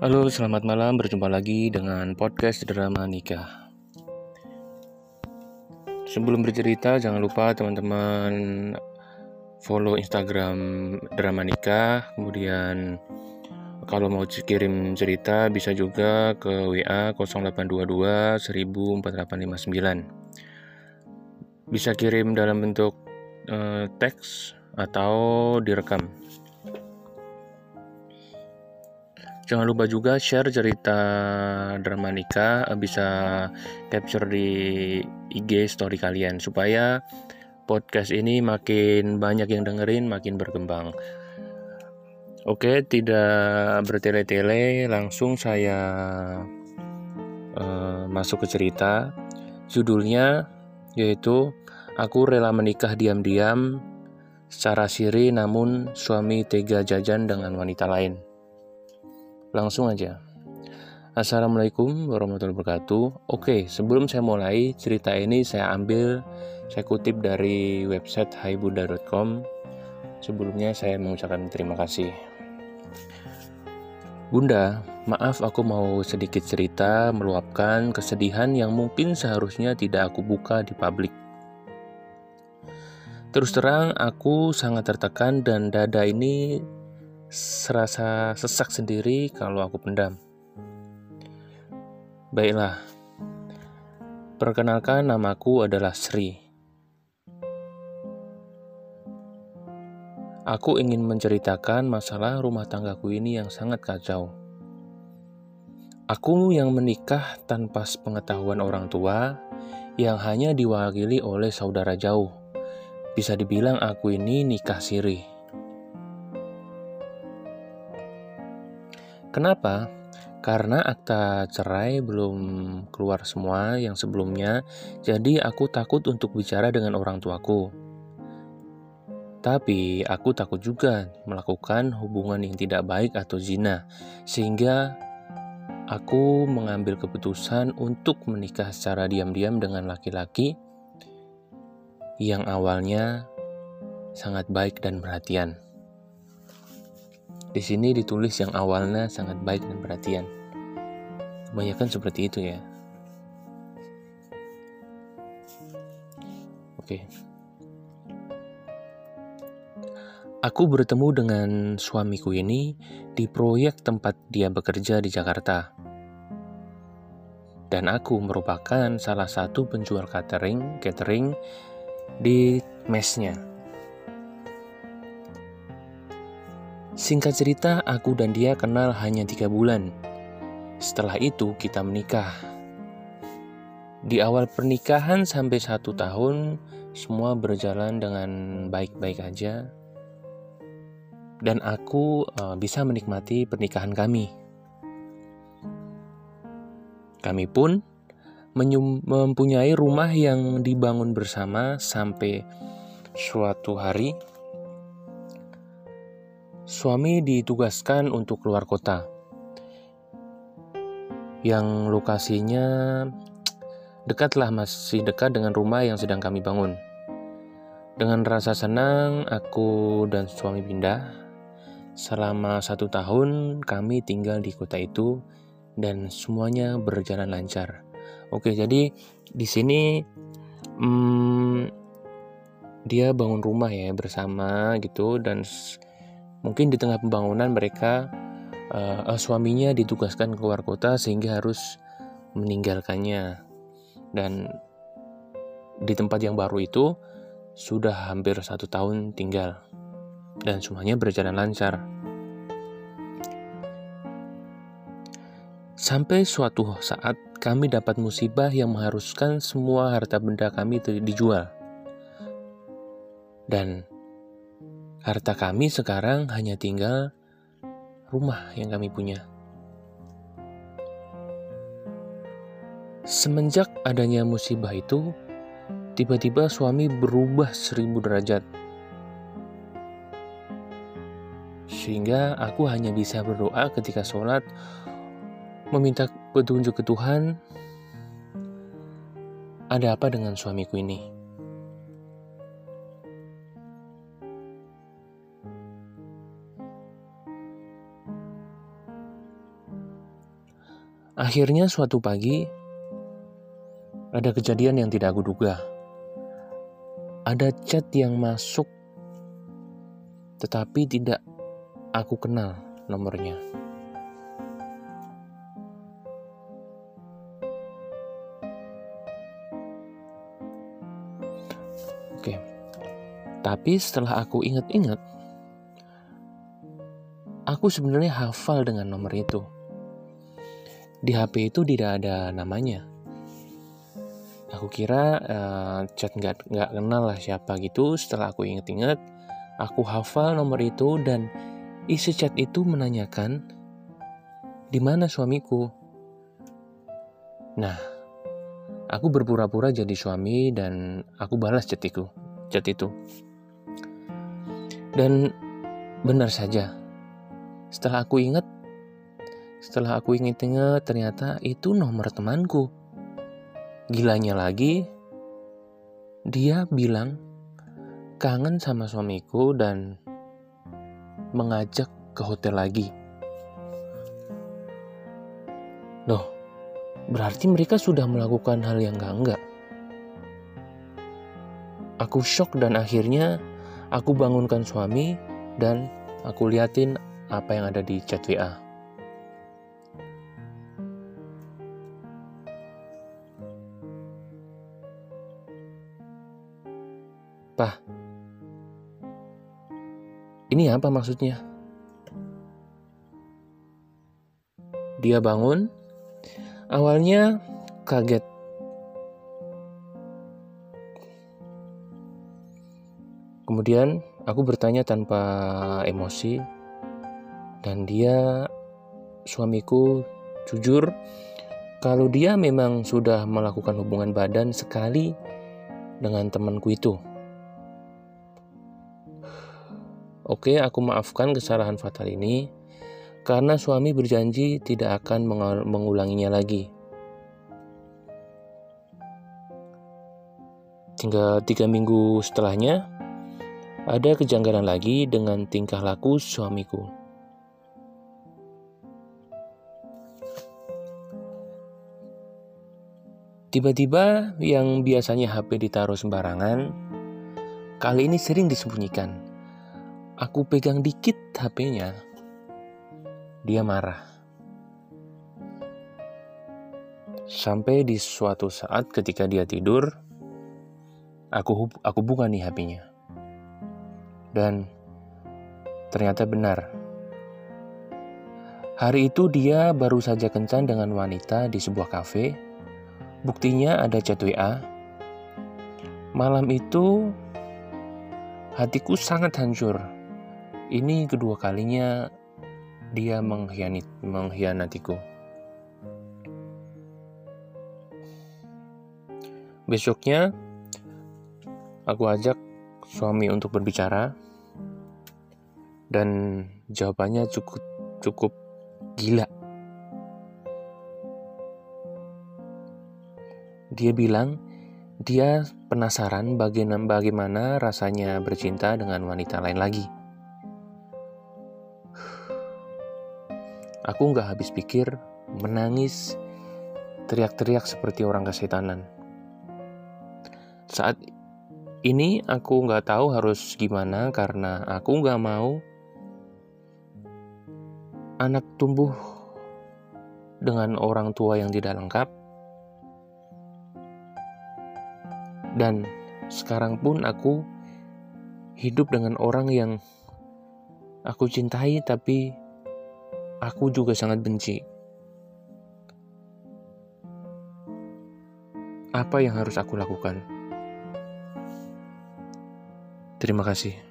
Halo, selamat malam. Berjumpa lagi dengan podcast drama nikah. Sebelum bercerita, jangan lupa teman-teman follow Instagram drama nikah. Kemudian kalau mau kirim cerita bisa juga ke WA 0822 1459. Bisa kirim dalam bentuk uh, teks atau direkam. Jangan lupa juga share cerita drama nikah eh, bisa capture di IG story kalian supaya podcast ini makin banyak yang dengerin, makin berkembang. Oke, tidak bertele-tele, langsung saya uh, masuk ke cerita. Judulnya yaitu Aku rela menikah diam-diam secara siri namun suami tega jajan dengan wanita lain. Langsung aja. Assalamualaikum warahmatullahi wabarakatuh. Oke, sebelum saya mulai cerita ini saya ambil saya kutip dari website haibunda.com. Sebelumnya saya mengucapkan terima kasih. Bunda, maaf aku mau sedikit cerita meluapkan kesedihan yang mungkin seharusnya tidak aku buka di publik. Terus terang, aku sangat tertekan dan dada ini serasa sesak sendiri kalau aku pendam. Baiklah, perkenalkan namaku adalah Sri. Aku ingin menceritakan masalah rumah tanggaku ini yang sangat kacau. Aku yang menikah tanpa pengetahuan orang tua, yang hanya diwakili oleh saudara jauh. Bisa dibilang aku ini nikah siri. Kenapa? Karena akta cerai belum keluar semua yang sebelumnya, jadi aku takut untuk bicara dengan orang tuaku. Tapi aku takut juga melakukan hubungan yang tidak baik atau zina, sehingga aku mengambil keputusan untuk menikah secara diam-diam dengan laki-laki yang awalnya sangat baik dan perhatian. Di sini ditulis yang awalnya sangat baik dan perhatian. Kebanyakan seperti itu ya. Oke. Aku bertemu dengan suamiku ini di proyek tempat dia bekerja di Jakarta. Dan aku merupakan salah satu penjual catering catering di mesnya. Singkat cerita, aku dan dia kenal hanya tiga bulan. Setelah itu, kita menikah. Di awal pernikahan sampai satu tahun, semua berjalan dengan baik-baik aja. Dan aku uh, bisa menikmati pernikahan kami. Kami pun mempunyai rumah yang dibangun bersama sampai suatu hari suami ditugaskan untuk keluar kota yang lokasinya dekatlah masih dekat dengan rumah yang sedang kami bangun. Dengan rasa senang, aku dan suami pindah. Selama satu tahun kami tinggal di kota itu dan semuanya berjalan lancar. Oke, jadi di sini hmm, dia bangun rumah ya bersama gitu dan Mungkin di tengah pembangunan mereka uh, suaminya ditugaskan keluar kota sehingga harus meninggalkannya. Dan di tempat yang baru itu sudah hampir satu tahun tinggal dan semuanya berjalan lancar. Sampai suatu saat kami dapat musibah yang mengharuskan semua harta benda kami dijual. Dan Harta kami sekarang hanya tinggal rumah yang kami punya. Semenjak adanya musibah itu, tiba-tiba suami berubah seribu derajat. Sehingga aku hanya bisa berdoa ketika sholat, meminta petunjuk ke Tuhan, ada apa dengan suamiku ini? Akhirnya suatu pagi ada kejadian yang tidak aku duga. Ada chat yang masuk tetapi tidak aku kenal nomornya. Oke. Tapi setelah aku ingat-ingat aku sebenarnya hafal dengan nomor itu di HP itu tidak ada namanya. Aku kira uh, chat nggak nggak kenal lah siapa gitu. Setelah aku inget-inget, aku hafal nomor itu dan isi chat itu menanyakan di mana suamiku. Nah, aku berpura-pura jadi suami dan aku balas chat itu, chat itu. Dan benar saja, setelah aku ingat setelah aku inget-inget, ternyata itu nomor temanku. Gilanya lagi, dia bilang kangen sama suamiku dan mengajak ke hotel lagi. Loh, berarti mereka sudah melakukan hal yang enggak-enggak. Aku shock dan akhirnya aku bangunkan suami dan aku liatin apa yang ada di chat WA. Pah, ini apa maksudnya? Dia bangun, awalnya kaget. Kemudian aku bertanya tanpa emosi, dan dia, suamiku, jujur kalau dia memang sudah melakukan hubungan badan sekali dengan temanku itu. Oke, aku maafkan kesalahan fatal ini karena suami berjanji tidak akan mengulanginya lagi. Hingga tiga minggu setelahnya, ada kejanggalan lagi dengan tingkah laku suamiku. Tiba-tiba yang biasanya HP ditaruh sembarangan, kali ini sering disembunyikan aku pegang dikit HP-nya, dia marah. Sampai di suatu saat ketika dia tidur, aku aku buka nih HP-nya. Dan ternyata benar. Hari itu dia baru saja kencan dengan wanita di sebuah kafe. Buktinya ada chat WA. Malam itu hatiku sangat hancur ini kedua kalinya dia mengkhianat, mengkhianatiku. Besoknya, aku ajak suami untuk berbicara, dan jawabannya cukup cukup gila. Dia bilang dia penasaran bagaimana rasanya bercinta dengan wanita lain lagi. Aku nggak habis pikir, menangis, teriak-teriak seperti orang kesetanan. Saat ini aku nggak tahu harus gimana karena aku nggak mau anak tumbuh dengan orang tua yang tidak lengkap. Dan sekarang pun aku hidup dengan orang yang aku cintai tapi aku juga sangat benci. Apa yang harus aku lakukan? Terima kasih.